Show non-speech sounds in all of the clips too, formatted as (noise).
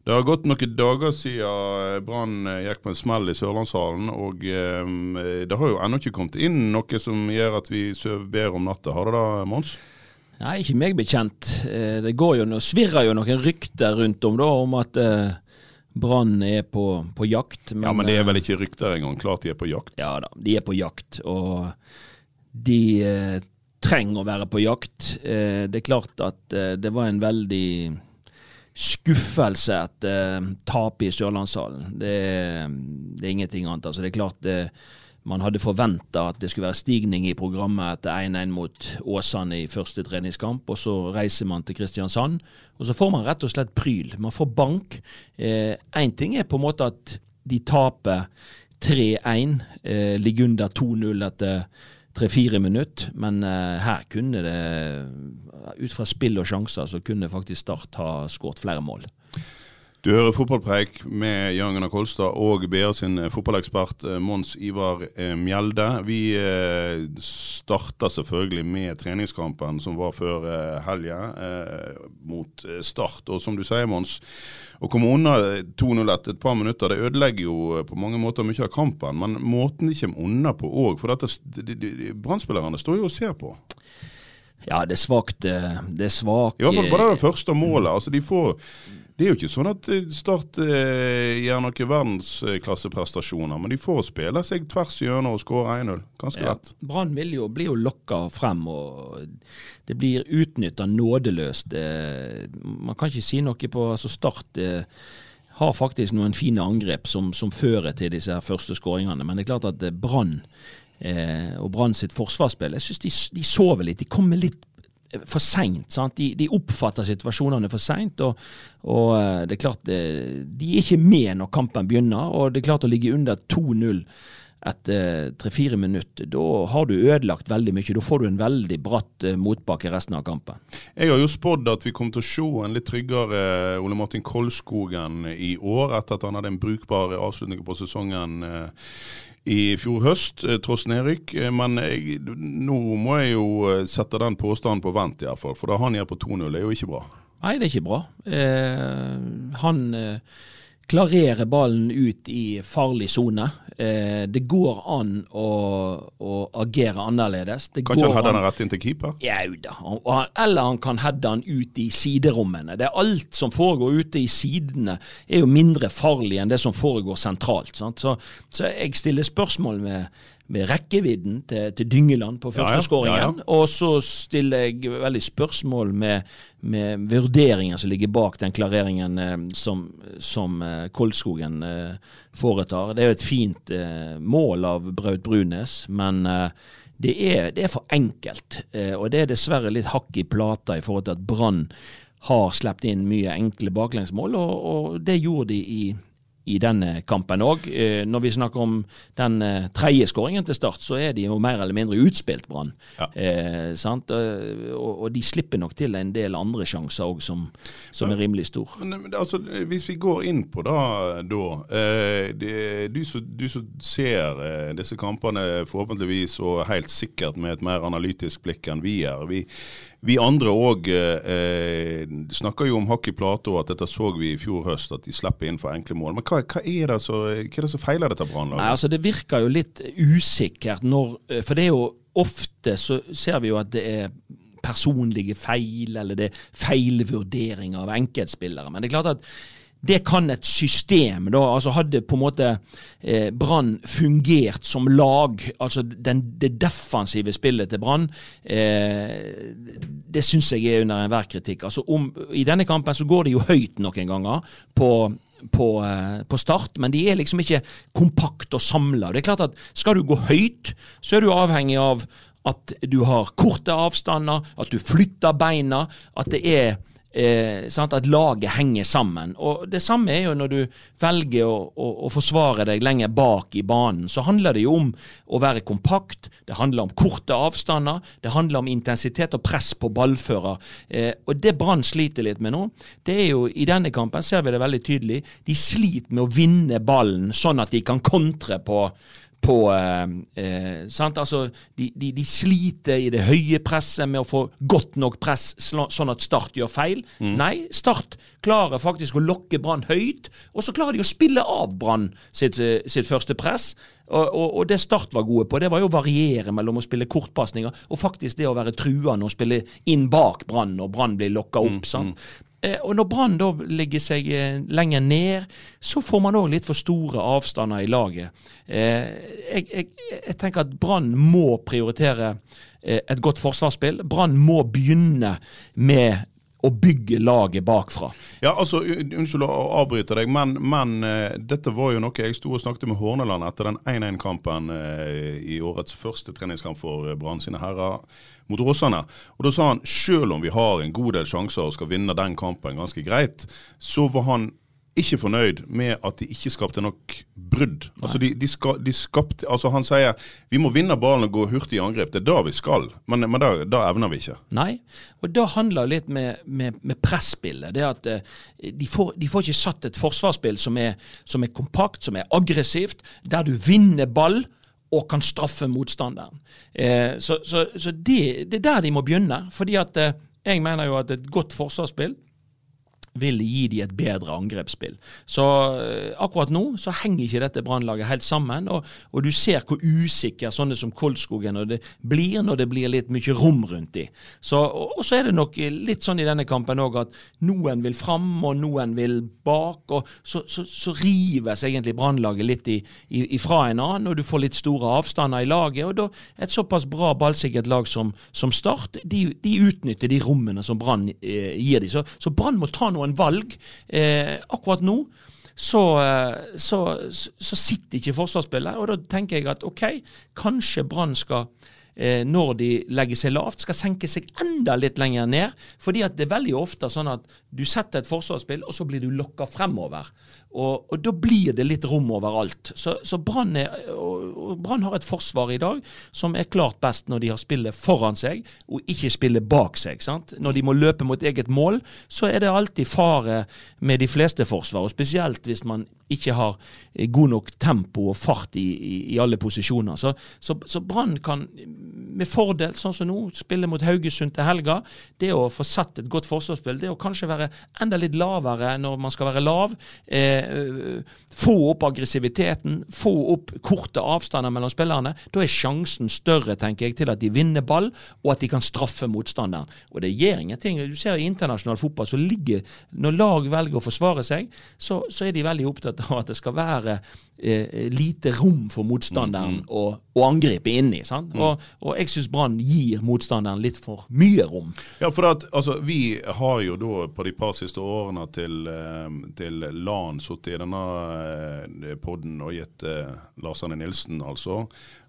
Det har gått noen dager siden Brann gikk på en smell i Sørlandshallen, og eh, det har jo ennå ikke kommet inn noe som gjør at vi sover bedre om natta. Har det det, Mons? Nei, ikke meg bekjent. Eh, Det går jo, no- svirrer jo noen rykter rundt om da, om at eh, Brann er på, på jakt. ja, men det er eh, vel ikke rykter engang. Klart de er på jakt. Ja da, de er på jakt, og de eh, trenger å være på jakt. Eh, det er klart at eh, det var en veldig skuffelse etter eh, tapet i Sørlandshallen. Det, det er ingenting annet. Altså, det er klart det, man hadde forventa at det skulle være stigning i programmet etter 1-1 mot Åsane i første treningskamp, og så reiser man til Kristiansand, og så får man rett og slett pryl. Man får bank. Én ting er på en måte at de taper 3-1, eh, ligger under 2-0 etter tre-fire minutter, men eh, her kunne det, ut fra spill og sjanser, så kunne faktisk Start ha skåret flere mål. Du hører fotballpreik med Jan Gunnar Kolstad og BA sin eh, fotballekspert eh, Mons Ivar eh, Mjelde. Vi eh, starter selvfølgelig med treningskampen som var før eh, helga eh, mot eh, Start. Og som du sier, Mons, å komme unna 2-0 etter et par minutter, det ødelegger jo eh, på mange måter mye av kampen. Men måten de kommer unna på òg, for Brann-spillerne står jo og ser på. Ja, det er svakt. eh, Det er svakt. I hvert fall bare det første målet. altså de får det er jo ikke sånn at eh, Start eh, gjør noen verdensklasseprestasjoner, men de får spille seg tvers gjennom og skåre 1-0. Ganske Ja, lett. Brann jo, blir jo lokka frem, og det blir utnytta nådeløst. Eh, Man kan ikke si noe på altså Start eh, har faktisk noen fine angrep som, som fører til disse her første skåringene, men det er klart at Brann eh, og Brann sitt forsvarsspill, jeg syns de, de sover litt. De kommer litt for seint. De, de oppfatter situasjonene for seint. Og, og eh, det er klart eh, de er ikke med når kampen begynner. Og det er klart å ligge under 2-0 etter tre-fire minutter, da har du ødelagt veldig mye. Da får du en veldig bratt eh, motbakke resten av kampen. Jeg har jo spådd at vi kommer til å se en litt tryggere Ole Martin Kolskogen i år, etter at han hadde en brukbar avslutning på sesongen i fjor høst, eh, tross nedrykk. Eh, Men jeg, nå må jeg jo eh, sette den påstanden på vent, i hvert fall. For det han gjør på 2-0, er jo ikke bra. Nei, det er ikke bra. Eh, han eh, klarerer ballen ut i farlig sone. Eh, det går an å, å agere annerledes. Det Kan ikke han hadde an- den rett inn til keeper? Jau da. Han- Eller han kan heade han ut i siderommene. Det er Alt som foregår ute i sidene er jo mindre farlig enn det som foregår sentralt. Sant? Så, så jeg stiller spørsmål med, med rekkevidden til, til Dyngeland på førsteskåringen. Ja, ja. Og så stiller jeg veldig spørsmål med, med vurderingen som ligger bak den klareringen eh, som, som eh, Kolskogen eh, foretar. Det er jo et fint eh, mål av Braut Brunes, men eh, det er, det er for enkelt. Eh, og det er dessverre litt hakk i plata i forhold til at Brann har sluppet inn mye enkle baklengsmål, og, og det gjorde de i i denne kampen òg. Eh, når vi snakker om den eh, tredje skåringen til Start, så er de jo mer eller mindre utspilt Brann. Ja. Eh. Eh, og, og de slipper nok til en del andre sjanser òg, som, som er rimelig stor. Men, men altså, hvis vi går inn på da, da eh, det, du, som, du som ser eh, disse kampene forhåpentligvis og helt sikkert med et mer analytisk blikk enn vi er. Vi, vi andre òg eh, snakker jo om hakk i plate og at dette så vi i fjor høst, at de slipper inn for enkle mål. Men hva, hva, er, det så, hva er det som feiler dette Brannlaget? altså Det virker jo litt usikkert når eh, For det er jo ofte så ser vi jo at det er personlige feil, eller det er feilvurderinger av enkeltspillere. Men det er klart at det kan et system. da, altså Hadde på en måte eh, Brann fungert som lag, altså den, det defensive spillet til Brann, eh, det syns jeg er under enhver kritikk. altså om, I denne kampen så går det jo høyt noen ganger på på, eh, på, start, men de er liksom ikke kompakt og samla. Det er klart at skal du gå høyt, så er du avhengig av at du har korte avstander, at du flytter beina, at det er Eh, at laget henger sammen. Og Det samme er jo når du velger å, å, å, forsvare deg lenger bak i banen. Så handler det jo om å være kompakt, det handler om korte avstander, det handler om intensitet og press på ballfører. Eh, og Det Brann sliter litt med nå, det er jo i denne kampen ser vi det veldig tydelig. De sliter med å vinne ballen sånn at de kan kontre på på eh, sant? altså, de, de, de, sliter i det høye presset med å få godt nok press, sånn at Start gjør feil. Mm. Nei, Start klarer faktisk å lokke Brann høyt, og så klarer de å spille av Brann sitt, eh, sitt, første press. Og, og, og, det Start var gode på, det var jo å variere mellom å spille kortpasninger og faktisk det å være truende og spille inn bak Brann når Brann blir lokka opp. Mm, mm. Eh, og Når Brann da ligger seg eh, lenger ned, så får man òg litt for store avstander i laget. Eh, jeg, jeg, jeg tenker at Brann må prioritere et godt forsvarsspill. Brann må begynne med å bygge laget bakfra. Ja, altså, Unnskyld å avbryte deg, men, men dette var jo noe jeg sto og snakket med Horneland etter den 1-1-kampen uh, i årets første treningskamp for Brann sine herrer mot Rossane. Og Da sa han selv om vi har en god del sjanser og skal vinne den kampen ganske greit, så var han ikke fornøyd med at de ikke skapte nok brudd. Altså de, de, ska, de skapte, altså Han sier vi må vinne ballen og gå hurtig i angrep. Det er da vi skal, men, men da, da, evner vi ikke. Nei, og da handler det litt med, med, med presspillet. Det at uh, de, får, de, får, ikke satt et forsvarsspill som er, som er kompakt, som er aggressivt, der du vinner ball og kan straffe motstanderen. Eh, så, så, så det, det, er der de må begynne. fordi at eh, jeg mener jo at et godt forsvarsspill vil gi de et bedre angrepsspill. Så uh, akkurat nå så henger ikke dette brannlaget helt sammen, og, og, du ser hvor usikker sånne som Koldskogen og det blir når det blir litt mye rom rundt de. Så, og, og, så er det nok litt sånn i denne kampen òg at noen vil fram, og noen vil bak, og så, så, så rives egentlig brannlaget litt i, ifra en annen, og du får litt store avstander i laget. og da Et såpass bra ballsikkert lag som, som Start, de, de, utnytter de rommene som Brann eh, gir dem. Så, så Brann må ta noe noen valg. Eh, akkurat nå så, eh, så, så, sitter ikke forsvarsspillet, og da tenker jeg at OK, kanskje Brann skal eh, når de legger seg lavt, skal senke seg enda litt lenger ned. fordi at det er veldig ofte sånn at du setter et forsvarsspill, og så blir du lokka fremover. Og, og, da blir det litt rom overalt. Så, så Brann har et forsvar i dag som er klart best når de har spillet foran seg, og ikke spillet bak seg. Sant? Når de må løpe mot eget mål, så er det alltid fare med de fleste forsvar. og Spesielt hvis man ikke har god nok tempo og fart i, i, i alle posisjoner. Så, så, så Brann kan med fordel, sånn som nå, spille mot Haugesund til helga. Det å få satt et godt forsvarsspill, det å kanskje være enda litt lavere når man skal være lav. Eh, få opp aggressiviteten, få opp korte avstander mellom spillerne. Da er sjansen større, tenker jeg, til at de vinner ball, og at de kan straffe motstanderen. Og det gjør ingenting. Du ser i internasjonal fotball så ligger Når lag velger å forsvare seg, så, så er de veldig opptatt av at det skal være lite rom for motstanderen mm, mm. Å, å, angripe inni. Mm. Og, og, jeg syns Brann gir motstanderen litt for mye rom. Ja, for at, altså, Vi har jo da på de par siste årene til, eh, til LAN sittet i denne eh, podden og gitt eh, Lars Arne Nilsen, altså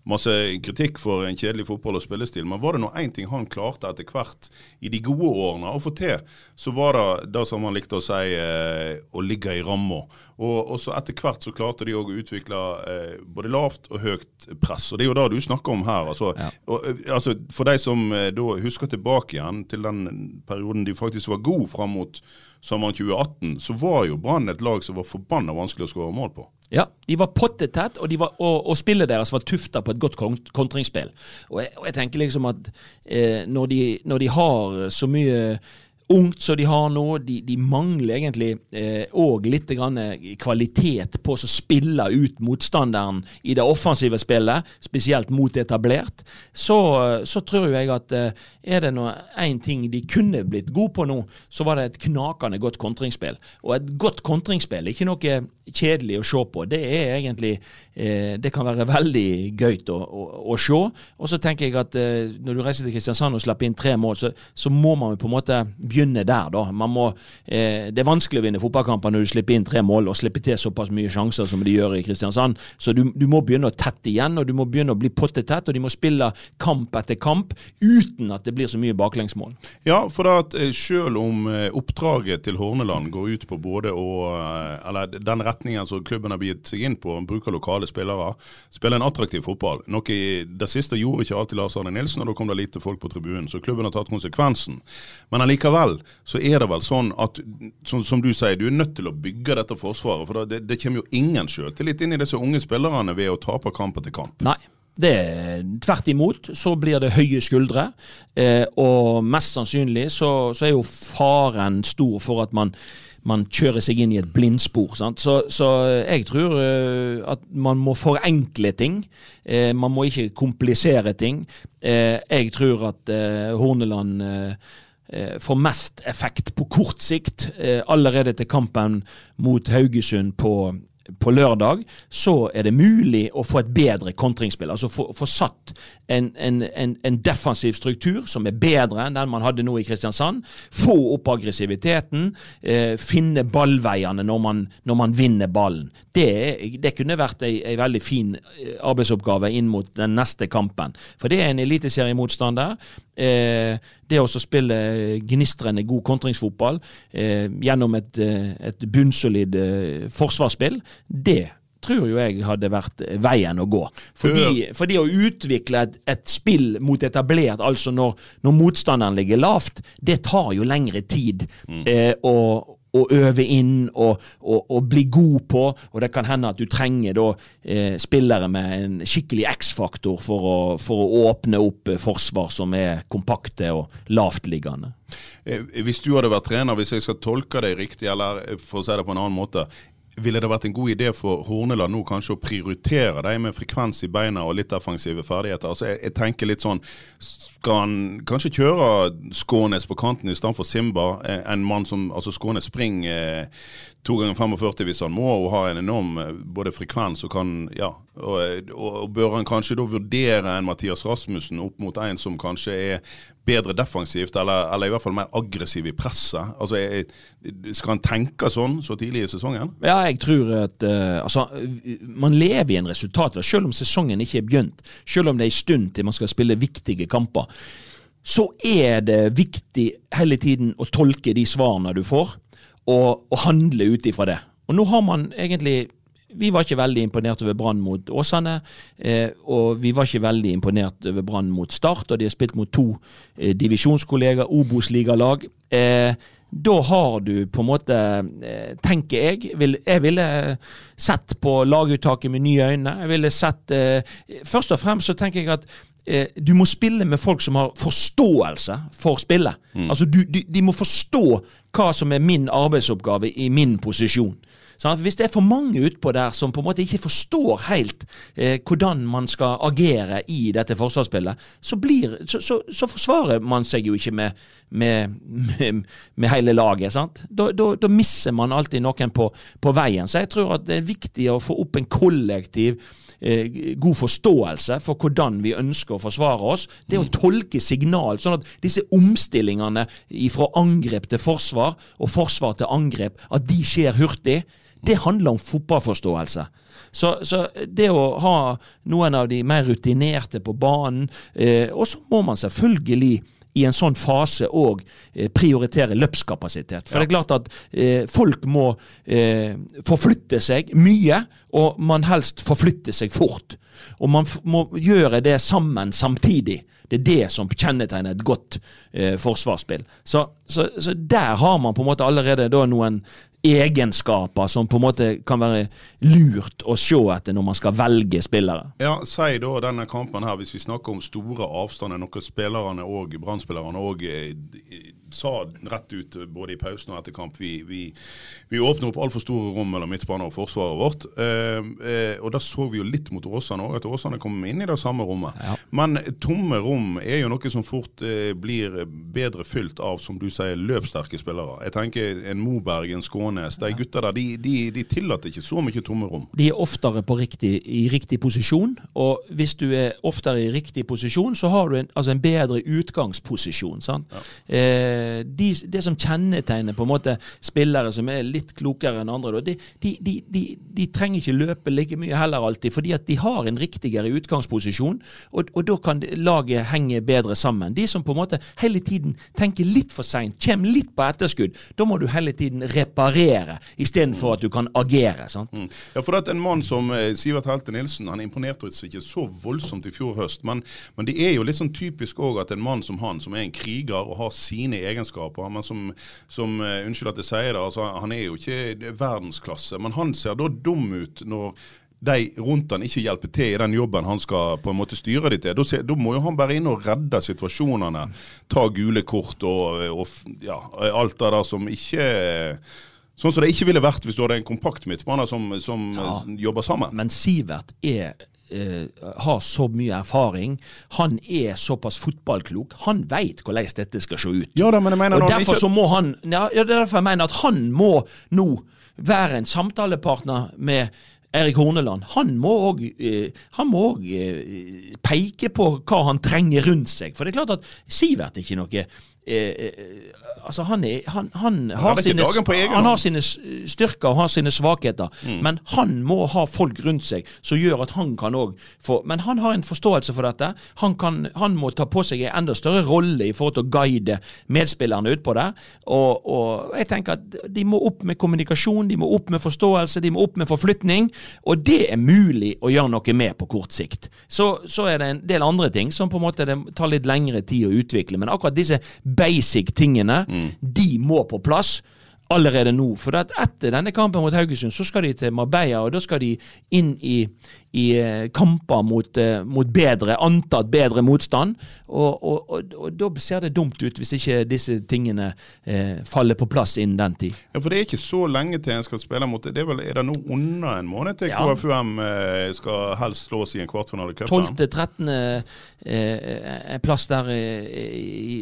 masse kritikk for en kjedelig fotball- og spillestil. Men var det nå én ting han klarte etter hvert i de gode årene å få til, så var det det som han likte å si, eh, å ligge i ramma. Og, og, så etter hvert så klarte de òg å utvikle eh, både lavt og høyt press. Og det er jo det du snakker om her. Altså, ja. og, eh, altså for de som eh, da husker tilbake igjen til den perioden de faktisk var gode fram mot sommeren 2018, så var jo Brann et lag som var forbanna vanskelig å skåre mål på. Ja, de var pottetett, og, og, og, spillet deres var tufta på et godt kontringsspill. Og og jeg tenker liksom at eh, når, de, når, de, har så mye ungt som de har nå. De, de mangler egentlig òg eh, litt eh, kvalitet på å spille ut motstanderen i det offensive spillet, spesielt mot etablert. Så, så tror jeg at eh, er det én ting de kunne blitt gode på nå, så var det et knakende godt kontringsspill. Og et godt kontringsspill er ikke noe kjedelig å se på. Det er egentlig eh, Det kan være veldig gøy å, å, å se. Og så tenker jeg at eh, når du reiser til Kristiansand og slipper inn tre mål, så, så må man på en måte begynne der, da. Må, eh, det er vanskelig å vinne fotballkamper når du slipper inn tre mål og slipper til såpass mye sjanser som de gjør i Kristiansand. Så du, du må begynne å tette igjen, og du må begynne å bli pottetett, og de må spille kamp etter kamp uten at det blir så mye baklengsmål. Ja, for at eh, selv om eh, oppdraget til Horneland går ut på både å Eller den retningen som klubben har begitt seg inn på, bruker lokale spillere, spiller en attraktiv fotball. Noe i det siste gjorde ikke alltid Lars Arne Nilsen, og da kom det lite folk på tribunen. Så klubben har tatt konsekvensen. Men allikevel så er det vel sånn at, som, som du sier, du er nødt til å bygge dette forsvaret. For det, det kommer jo ingen selvtillit inn i disse unge spillerne ved å tape kamp etter kamp. Nei. Det, tvert imot så blir det høye skuldre, eh, og mest sannsynlig så, så er jo faren stor for at man man kjører seg inn i et blindspor. Så, så, jeg tror eh, at man må forenkle ting. Eh, man må ikke komplisere ting. Uh, jeg tror at Horneland får mest effekt på kort sikt. allerede til kampen mot Haugesund på på lørdag, så er det mulig å få et bedre kontringsspill. Altså få, få satt en, en, en, en, defensiv struktur som er bedre enn den man hadde nå i Kristiansand. Få opp aggressiviteten. Eh, finne ballveiene når man, når man vinner ballen. Det, det, kunne vært ei, ei veldig fin eh, arbeidsoppgave inn mot den neste kampen. For det er en eliteseriemotstander. Eh, det å spille gnistrende god kontringsfotball eh, gjennom et, eh, et bunnsolid forsvarsspill, det tror jo jeg hadde vært veien å gå. Fordi, fordi å utvikle et, et, spill mot etablert, altså når, når, motstanderen ligger lavt, det tar jo lengre tid. Mm. Eh, og, å øve inn og, og, og, bli god på. Og det kan hende at du trenger da eh, spillere med en skikkelig X-faktor for, for, å åpne opp forsvar som er kompakte og lavtliggende. Eh, hvis du hadde vært trener, hvis jeg skal tolke deg riktig, eller for å si det på en annen måte, ville det vært en god idé for Horneland nå kanskje å prioritere dem med frekvens i beina og litt defensive ferdigheter? Altså jeg, jeg tenker litt sånn Skal han kanskje kjøre Skånes på kanten i stedet for Simba? Eh, en mann som altså Skånes springer eh, to ganger 45 hvis han må, og har en enorm eh, både frekvens og kan Ja. Og, og, og bør han kanskje da vurdere en Mathias Rasmussen opp mot en som kanskje er bedre defensivt, eller, eller, i hvert fall mer aggressiv i presset? Altså, jeg, Skal han tenke sånn så tidlig i sesongen? Ja, jeg tror at uh, altså, Man lever i en resultat, selv om sesongen ikke er begynt. Selv om det er en stund til man skal spille viktige kamper. Så er det viktig hele tiden å tolke de svarene du får, og, og handle ut ifra det. Og nå har man egentlig vi var ikke veldig imponert over Brann mot Åsane. Eh, og vi var ikke veldig imponert over Brann mot Start, og de har spilt mot to eh, divisjonskollegaer, Obos-ligalag. Eh, da har du på en måte, eh, tenker jeg vil, Jeg ville sett på laguttaket med nye øyne. Jeg ville sett eh, Først og fremst så tenker jeg at du må spille med folk som har forståelse for spillet. Mm. Altså du, de, de må forstå hva som er min arbeidsoppgave i min posisjon. Sånn hvis det er for mange utpå der som på en måte ikke forstår helt eh, hvordan man skal agere i dette forsvarsspillet, så, blir, så, så, så forsvarer man seg jo ikke med, med, med, med hele laget. sant? Da, da, da, misser man alltid noen på, på veien. Så jeg tror at det er viktig å få opp en kollektiv eh, god forståelse for hvordan vi ønsker å forsvare oss. Det å tolke signal, sånn at disse omstillingene fra angrep til forsvar og forsvar til angrep, at de skjer hurtig. Det handler om fotballforståelse. Så, så, det å ha noen av de mer rutinerte på banen eh, Og så må man selvfølgelig i en sånn fase òg eh, prioritere løpskapasitet. For ja. det er klart at eh, folk må eh, forflytte seg mye, og man helst forflytte seg fort. Og man må gjøre det sammen samtidig. Det er det som kjennetegner et godt eh, forsvarsspill. Så, så, så, der har man på en måte allerede da noen egenskaper som på en måte kan være lurt å se etter når man skal velge spillere. Ja, Si da denne kampen her, hvis vi snakker om store avstander, noe spillerne og brannspillerne òg sa rett ut både i pausen og etter kamp vi, vi, vi åpner opp altfor store rom mellom midtbanen og forsvaret vårt. Eh, eh, og da så vi jo litt mot Åsane òg, at Åsane kom inn i det samme rommet. Men tomme rom er jo noe som fort eh, blir bedre fylt av, som du sier, løpssterke spillere. Jeg tenker en Moberg, en Skånes. De gutta der, de, de, de tillater ikke så mye tomme rom. De er oftere på riktig, i riktig posisjon, og hvis du er oftere i riktig posisjon, så har du en, altså en bedre utgangsposisjon. sant? Eh, de, det som kjennetegner på en måte spillere som er litt klokere enn andre, de, de, de, trenger ikke løpe like mye heller alltid, fordi at de har en riktigere utgangsposisjon, og, og da kan laget henge bedre sammen. De som på en måte hele tiden tenker litt for seint, kommer litt på etterskudd, da må du hele tiden reparere istedenfor at du kan agere. sant? Mm. Ja, for at En mann som eh, Sivert Helte Nilsen han imponerte oss ikke så voldsomt i fjor høst. Men, men det er jo litt sånn typisk òg at en mann som han, som er en kriger og har sine egenskaper men som, som eh, Unnskyld at jeg sier det, altså, han er jo ikke verdensklasse. Men han ser da dum ut når de rundt han ikke hjelper til i den jobben han skal på en måte styre de til. Da, ser- da må jo han bare inn og redde situasjonene. Ta gule kort og, og ja, alt det der som ikke Sånn som det ikke ville vært hvis du hadde en kompakt midtbane som, som ja, jobber sammen. Men Sivert er har så mye erfaring. Han er såpass fotballklok. Han veit hvordan dette skal se ut. Ja da, men jeg mener og derfor ikke- så må han ja, ja, er derfor jeg mener at han må nå være en samtalepartner med Erik Horneland. Han må òg eh, eh, peke på hva han trenger rundt seg. For det er klart at Sivert er ikke noe eh, eh, altså han, er, han, han, har sine, han har sine styrker og har sine svakheter, men han må ha folk rundt seg som gjør at han kan òg få Men han har en forståelse for dette. Han, kan, han må ta på seg en enda større rolle i forhold til å guide medspillerne utpå der. Og, og jeg tenker at de må opp med kommunikasjon, de må opp med forståelse, de må opp med forflytning. Og det er mulig å gjøre noe med på kort sikt. Så, så er det en del andre ting som på en måte det tar litt lengre tid å utvikle. Men akkurat disse basic tingene, de må på plass allerede nå. For etter denne kampen mot Haugesund, så skal de til Marbella, og da skal de inn i, i eh, kamper mot, eh, mot bedre, antatt bedre motstand. Og, og, og, og da ser det dumt ut hvis ikke disse tingene eh, faller på plass innen den tid. Ja, For det er ikke så lenge til en skal spille mot det. Er, vel, er det nå under en måned til Ja. KFUM eh, skal helst slås i en kvartfinale i cupen? 12.-13. Eh, plass der eh,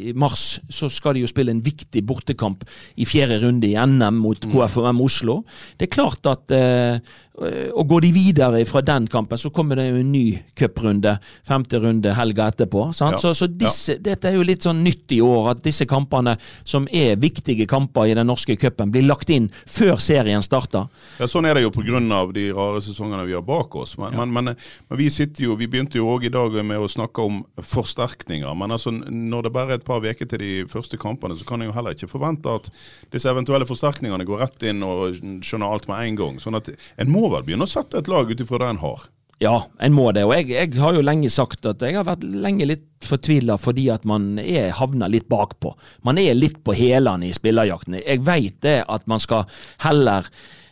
i mars, så skal de jo spille en viktig bortekamp i fjerde runde i NM mot KFUM Oslo. Det er klart at eh, og Går de videre fra den kampen, så kommer det jo en ny cuprunde. Femte runde helga etterpå. Sant? Ja. Så, så disse, dette er jo litt sånn nytt i år, at disse kampene, som er viktige kamper i den norske cupen, blir lagt inn før serien starter. Ja, Sånn er det jo pga. de rare sesongene vi har bak oss. Men, men, men, men vi sitter jo, vi begynte jo òg i dag med å snakke om forsterkninger. Men altså, når det bare er et par uker til de første kampene, så kan jeg jo heller ikke forvente at disse eventuelle forsterkningene går rett inn og skjønner alt med en gang. Sånn at En må vel begynne å sette et lag ut ifra det en har. Ja, en må det. Og jeg, jeg har jo lenge sagt at jeg har vært lenge litt fortvila fordi at man er havna litt bakpå. Man er litt på hælene i spillerjakten. Jeg veit det at man skal heller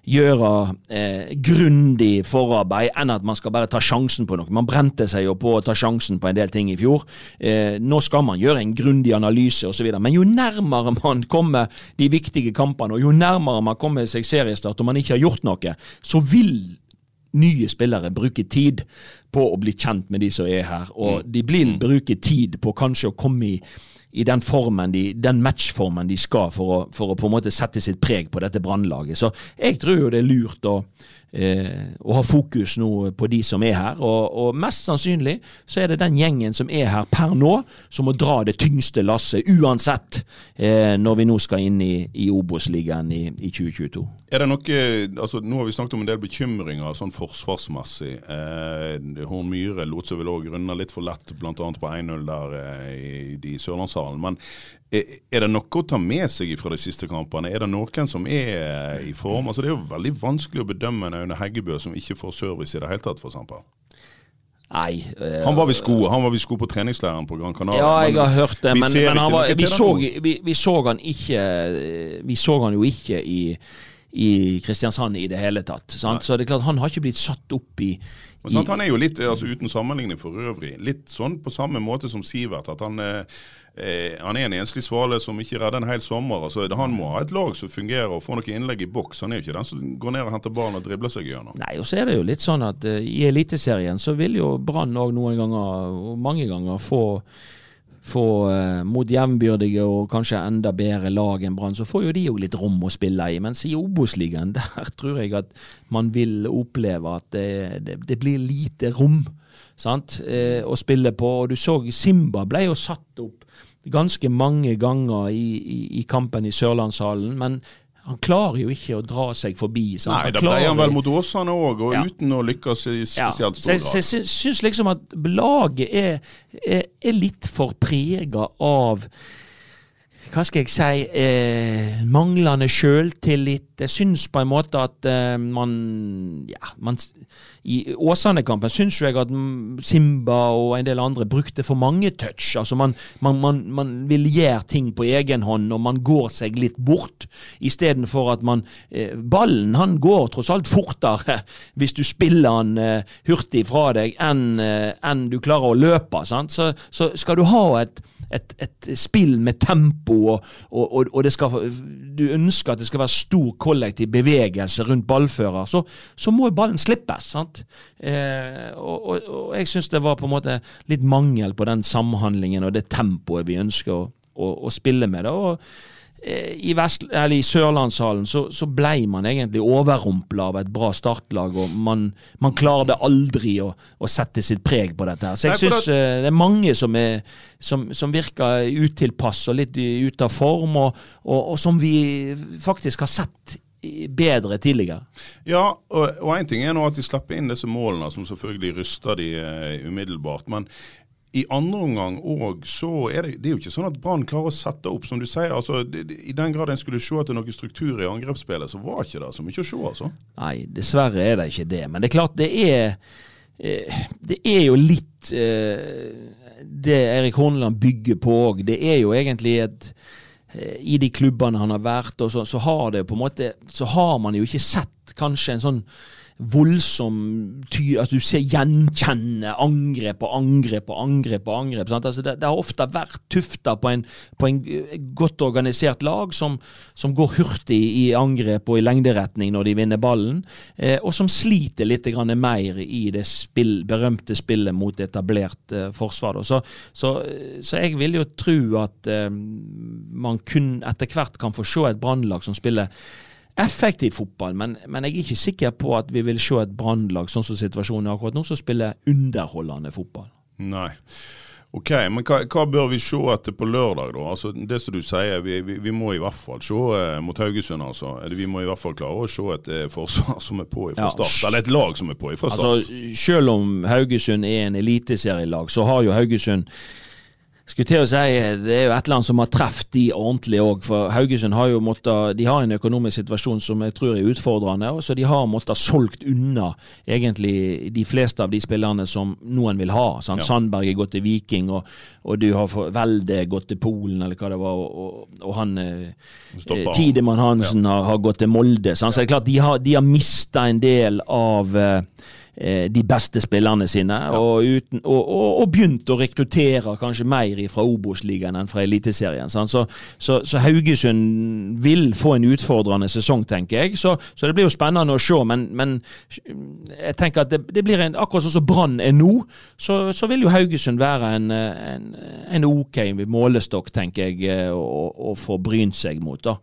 gjøre eh, grundig forarbeid enn at man skal bare ta sjansen på noe. Man brente seg jo på å ta sjansen på en del ting i fjor. Eh, nå skal man gjøre en grundig analyse osv. Men jo nærmere man kommer de viktige kampene, og jo nærmere man kommer seg seriestart og man ikke har gjort noe, så vil nye spillere bruke tid på å bli kjent med de som er her. Og de vil bruke tid på kanskje å komme i, i den de, den matchformen de skal for å, for å på en måte sette sitt preg på dette brannlaget. Så jeg tror jo det er lurt å, eh, å ha fokus nå på de som er her. Og, og mest sannsynlig så er det den gjengen som er her per nå, som må dra det tyngste lasset uansett, eh, når vi nå skal inn i, i Obos-ligaen i, i 2022. Er det noe, altså Nå har vi snakket om en del bekymringer sånn forsvarsmessig. Eh, Horn Myhre lot seg vel òg runde litt for lett, bl.a. på 1-0 der eh, i de Sørlandshallen. Men er, det noe å ta med seg fra de siste kampene? Er det noen som er i form? Altså Det er jo veldig vanskelig å bedømme en Aune Heggebø som ikke får service i det hele tatt, f.eks. Nei. Øh, Han var ved sko, Han var visst sko på treningsleiren på Gran Canaria. Ja, jeg har hørt det, men, ser men han var, vi, så, vi, vi så han ikke Vi så han jo ikke i i Kristiansand i det hele tatt. Sant? Så det er klart han har ikke blitt satt opp i, Men sant, han er jo litt, altså uten sammenligning for øvrig, litt sånn på samme måte som Sivert. At han, eh, han er en enslig svale som ikke redder en hel sommer. Altså, han må ha et lag som fungerer og får noen innlegg i boks. Han er jo ikke den som går ned og henter ballen og dribler seg gjennom. Nei, og så er det jo litt sånn at uh, i Eliteserien så vil jo Brann òg noen ganger, og mange ganger, få få eh, mot jevnbyrdige og kanskje enda bedre lag enn Brann, så får jo de jo litt rom å spille i. Mens i Obos-ligaen, (laughs) der tror jeg at man vil oppleve at det, det, det blir lite rom eh, å spille på. Og du så Simba ble jo satt opp ganske mange ganger i, i, i kampen i Sørlandshallen, men han klarer jo ikke å dra seg forbi. Sant? Nei, da ble han vel mot Åsane òg, og Ja. uten å lykkes i spesielt stor stor jeg, så jeg grad. syns liksom at laget er, er, er litt for prega av hva skal jeg si eh, manglende sjøltillit. Jeg syns på en måte at eh, man Ja, man I Åsane-kampen syns jeg at Simba og en del andre brukte for mange touch. Altså man, man, man, man vil gjøre ting på egen hånd, og man går seg litt bort. Istedenfor at man eh, Ballen han går tross alt fortere (laughs) hvis du spiller han eh, hurtig fra deg enn en du klarer å løpe. Sant? Så, så skal du ha et et, et spill med tempo, og, og, og, skal, du ønsker at det skal være stor kollektiv bevegelse rundt ballfører, så, så må ballen slippes. Eh, og, jeg syns det var på en måte litt mangel på den samhandlingen og det tempoet vi ønsker å, å, å spille med. det, og i, Vest, i Sørlandshallen så, så ble man egentlig overrumpla av et bra startlag, og man, man klarte aldri å, å sette sitt preg på dette. her. Så jeg for syns eh, det er mange som, er, som, som virker utilpass og litt ute av form, og, og, og som vi faktisk har sett bedre tidligere. Ja, og én ting er nå at de slipper inn disse målene, som selvfølgelig ryster de uh, umiddelbart. Men i andre omgang òg, så er det, det er jo ikke sånn at Brann klarer å sette opp, som du sier. altså det, det, I den grad en skulle se etter noe struktur i angrepsspillet, så var ikke det så mye å se, altså. Nei, dessverre er det ikke det. Men det er klart det er eh, Det er jo litt eh, det Erik Horneland bygger på òg. Det er jo egentlig et eh, I de klubbene han har vært, så, så har det på en måte Så har man jo ikke sett kanskje en sånn voldsom ty, at du ser gjenkjenne angrep og angrep og angrep. og angrep? Altså det, det har ofte vært tufta på en, på en eh, godt organisert lag som, som går hurtig i angrep og i lengderetning når de vinner ballen, eh, og som sliter litt mer i det spill, berømte spillet mot etablert eh, forsvar. Så, så, så jeg vil jo tro at eh, man kun etter hvert kan få se et brannlag som spiller effektiv fotball, men, men jeg er ikke sikker på at vi vil se et brannlag sånn som situasjonen er akkurat nå, som spiller underholdende fotball. Nei. Ok, men hva, hva bør vi se etter på lørdag, da? Altså, det som du sier, vi, vi, vi må i hvert fall se eh, mot Haugesund, altså. Eller vi må i hvert fall klare å se et eh, forsvar som er på fra Ja, start. Eller et lag som er på fra start. Altså, selv om Haugesund er en eliteserielag, så har jo Haugesund skulle til å si, Det er jo et eller annet som har truffet de ordentlig òg. For Haugesund har jo måttet, de har en økonomisk situasjon som jeg tror er utfordrende. og Så de har måttet solgt unna egentlig de fleste av de spillerne som noen vil ha. Sant? Ja. Sandberg er gått til Viking, og, og du har Velde gått til Polen, eller hva det var. Og, og, han eh, Stopper eh, han. Tidemann Hansen har, har gått til Molde. Sant? Så det er klart de har, de har mista en del av eh, eh, de beste spillerne sine, og, uten, og, og, og begynt å rekruttere kanskje mer fra Obos-ligaen enn fra Eliteserien. Så, så, så Haugesund vil få en utfordrende sesong, tenker jeg. Så, så det blir jo spennende å se, men, men jeg tenker at det, det blir en, akkurat sånn som Brann er nå, så, så vil jo Haugesund være en, en, en ok målestokk, tenker jeg, eh, å få brynt seg mot. da.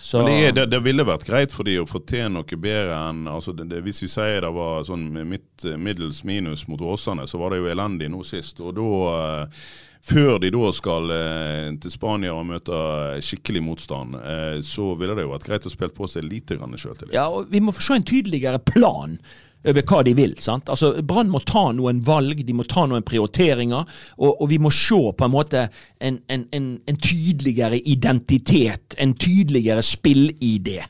Så, Men det, er, det, det ville vært greit for de å få til noe bedre enn altså det, Hvis vi sier det var sånn midt, middels minus mot Åsane, så var det jo elendig nå sist. Og da eh, før de da skal eh, til Spania og møte skikkelig motstand, eh, så ville det jo vært greit å spille på seg lite grann sjøltillit. Ja, og Vi må få se en tydeligere plan over hva de vil. sant? Altså, Brann må ta noen valg, de må ta noen prioriteringer, og, og vi må se på en måte en, en, en, en tydeligere identitet, en tydeligere spillidé.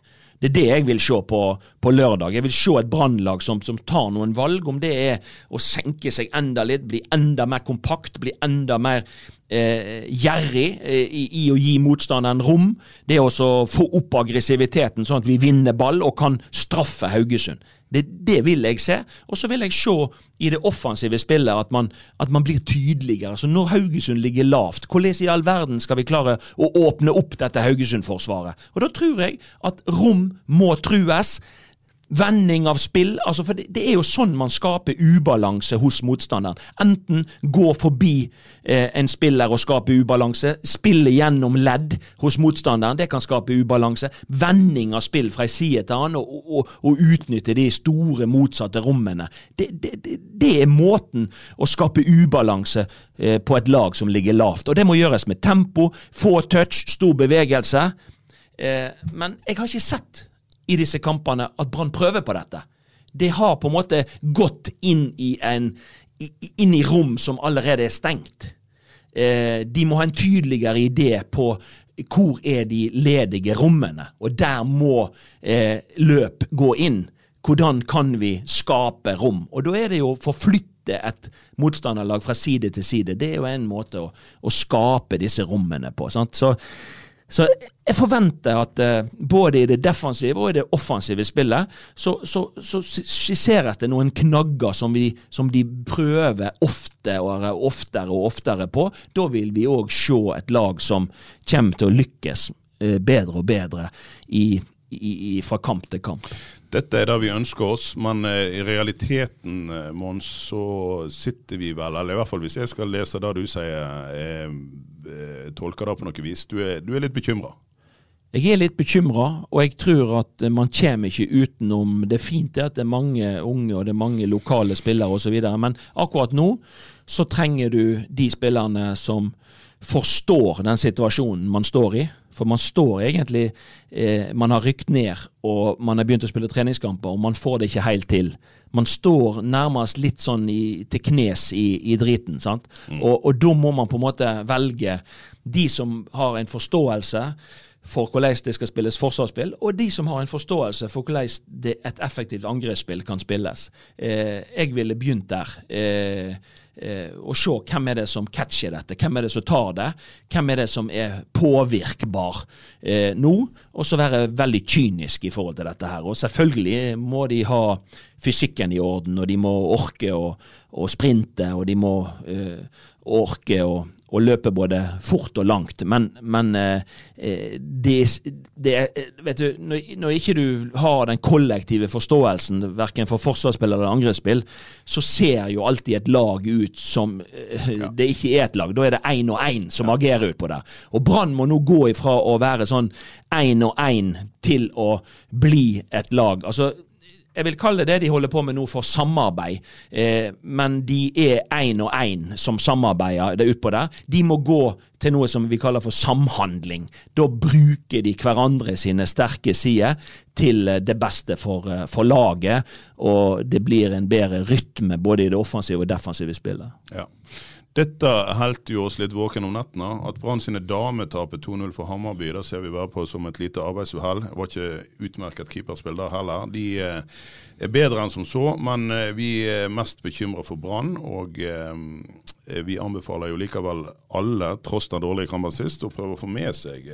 Det er det jeg vil se på, på lørdag. Jeg vil se et brannlag som, som tar noen valg, om det er å senke seg enda litt, bli enda mer kompakt, bli enda mer eh, gjerrig eh, i, i å gi motstanderen rom. Det er også å få opp aggressiviteten, sånn at vi vinner ball og kan straffe Haugesund. Det, det vil jeg se. Og så vil jeg se i det offensive spillet at man, at man blir tydeligere. Så når Haugesund ligger lavt, hvordan i all verden skal vi klare å åpne opp dette Haugesund-forsvaret? Og da tror jeg at rom må trues vending av spill. altså for det, det, er jo sånn man skaper ubalanse hos motstanderen. Enten gå forbi eh, en spiller og skape ubalanse, spille gjennom ledd hos motstanderen, det kan skape ubalanse. Vending av spill fra ei side til annen, og, og, og, utnytte de store motsatte rommene. Det, det, det er måten å skape ubalanse eh, på et lag som ligger lavt. Og det må gjøres med tempo, få touch, stor bevegelse. Eh, men jeg har ikke sett i disse kampene at Brann prøver på dette. Det har på en måte gått inn i, en, inn i rom som allerede er stengt. Eh, de må ha en tydeligere idé på hvor er de ledige rommene, og der må eh, løp gå inn. Hvordan kan vi skape rom? Og da er det jo å forflytte et motstanderlag fra side til side. Det er jo en måte å, å skape disse rommene på. Sant? Så så jeg forventer at uh, både i det defensive og i det offensive spillet så, så, så skisseres det noen knagger som, vi, som de prøver ofte og oftere og oftere på. Da vil vi òg se et lag som kommer til å lykkes uh, bedre og bedre i, i, i, fra kamp til kamp. Dette er det vi ønsker oss, men uh, i realiteten, Mons, så sitter vi vel, eller i hvert fall hvis jeg skal lese det du sier, Eh, tolker det på noe vis. Du er, du er litt bekymra? Jeg er litt bekymra, og jeg tror at man kommer ikke utenom Det er fint at det er mange unge og det er mange lokale spillere osv., men akkurat nå så trenger du de spillerne som forstår den situasjonen man står i. For man står egentlig eh, Man har rykt ned, og man har begynt å spille treningskamper, og man får det ikke helt til man står nærmest litt sånn i, til knes i, i driten. sant? Mm. Og, og, da må man på en måte velge de som har en forståelse for hvordan det skal spilles forsvarsspill, og de som har en forståelse for hvordan et effektivt angrepsspill kan spilles. Eh, jeg ville begynt der. Eh, eh, og se hvem er det som catcher dette, hvem er det som tar det, hvem er det som er påvirkbar eh, nå, og så være veldig kynisk i forhold til dette her. Og selvfølgelig må de ha fysikken i orden, og de må orke å sprinte, og de må eh, orke å å løpe både fort og langt, men, men eh, eh det, det, vet du, når, når, ikke du har den kollektive forståelsen, verken for forsvarsspill eller angrepsspill, så ser jo alltid et lag ut som eh, ja. det ikke er et lag. Da er det én og én som ja. agerer utpå det. Og Brann må nå gå ifra å være sånn én og én til å bli et lag. Altså, jeg vil kalle det de holder på med nå for samarbeid, eh, men de er én og én som samarbeider det utpå der. De må gå til noe som vi kaller for samhandling. Da bruker de hverandre sine sterke sider til det beste for, eh, for laget, og det blir en bedre rytme både i det offensive og defensive spillet. Ja. Dette holdt jo oss litt våken om nettene. At Brann sine damer taper 2-0 for Hammarby, det ser vi bare på som et lite arbeidsuhell. Det var ikke utmerket keeperspill der heller. De eh, er bedre enn som så, men eh, vi er mest bekymra for Brann. Og eh, vi anbefaler jo likevel alle, tross den dårlige kampen sist, å prøve å få med seg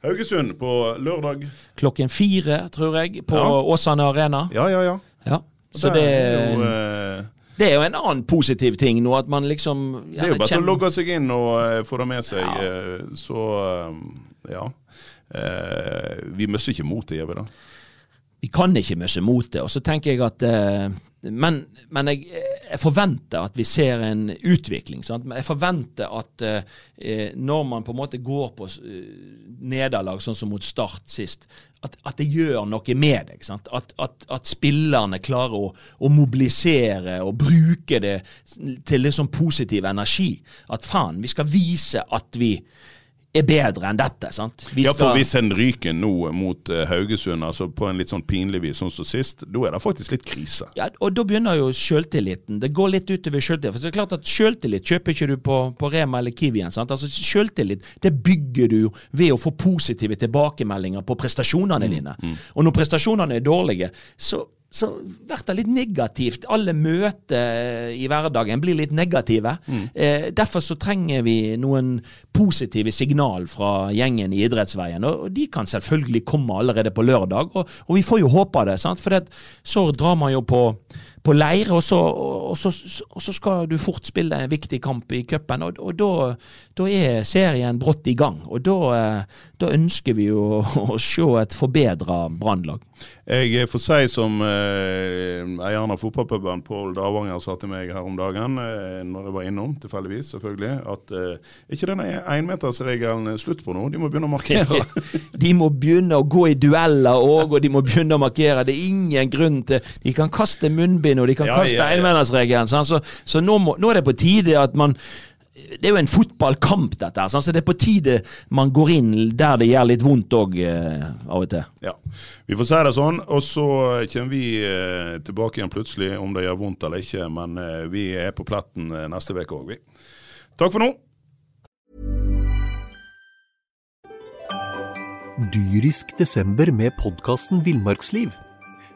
Haugesund på lørdag. Klokken fire, tror jeg, på ja. Åsane Arena. Ja, ja, ja. ja. Så det, er jo det er jo en annen positiv ting nå, at man liksom ja, Det er jo bare kjenner... å logge seg inn og uh, få det med seg. Ja. Uh, så uh, ja. vi mister ikke motet, gjør vi da? Vi kan ikke miste motet. Og så tenker jeg at Men, men jeg, jeg, forventer at vi ser en utvikling. Sant? Jeg forventer at når man på en måte går på nederlag, sånn som mot Start sist, at, at, det gjør noe med deg. At, at, at, spillerne klarer å, å, mobilisere og bruke det til liksom positiv energi. At faen, vi skal vise at vi er bedre enn dette. sant? Vi ja, for hvis en ryker nå mot uh, Haugesund altså på en litt sånn pinlig vis, sånn som sist, da er det faktisk litt krise. Ja, og da begynner jo sjøltilliten. Det går litt utover sjøltillit. For det er klart at Sjøltillit kjøper ikke du på, på Rema eller Kiwi igjen. sant? Altså Sjøltillit det bygger du ved å få positive tilbakemeldinger på prestasjonene mm, dine. Mm. Og når prestasjonene er dårlige, så så blir det litt negativt. Alle møter i hverdagen blir litt negative. Eh, derfor så trenger vi noen positive signal fra gjengen i Idrettsveien. Og, og de kan selvfølgelig komme allerede på lørdag, og, og vi får jo håpe det. sant? For det, så drar man jo på, på leir, og så, og, så, og så skal du fort spille en viktig kamp i cupen. Og, og da, da er serien brått i gang. Og da, eh, da ønsker vi jo å se et forbedra Brannlag. Jeg får si som eh, eieren av fotballpuben Pål Davanger sa til meg her om dagen, eh, når jeg var innom, tilfeldigvis, selvfølgelig, at eh, ikke denne énmetersregelen slutt på nå. De må begynne å markere. (laughs) de må begynne å gå i dueller òg, og de må begynne å markere. Det er ingen grunn til De kan kaste munnbind, og de kan Ja, kaste ja, ja. enmetersregelen. sant? Så, så nå, må, nå er det på tide at man det er jo en fotballkamp, dette. her, så det er på tide man går inn der det gjør litt vondt òg, eh, av og til. Ja, Vi får si det sånn, og så kommer vi eh, tilbake igjen plutselig, om det gjør vondt eller ikke. Men eh, vi er på pletten neste uke òg, vi. Takk for nå. Dyrisk desember med podkasten Villmarksliv.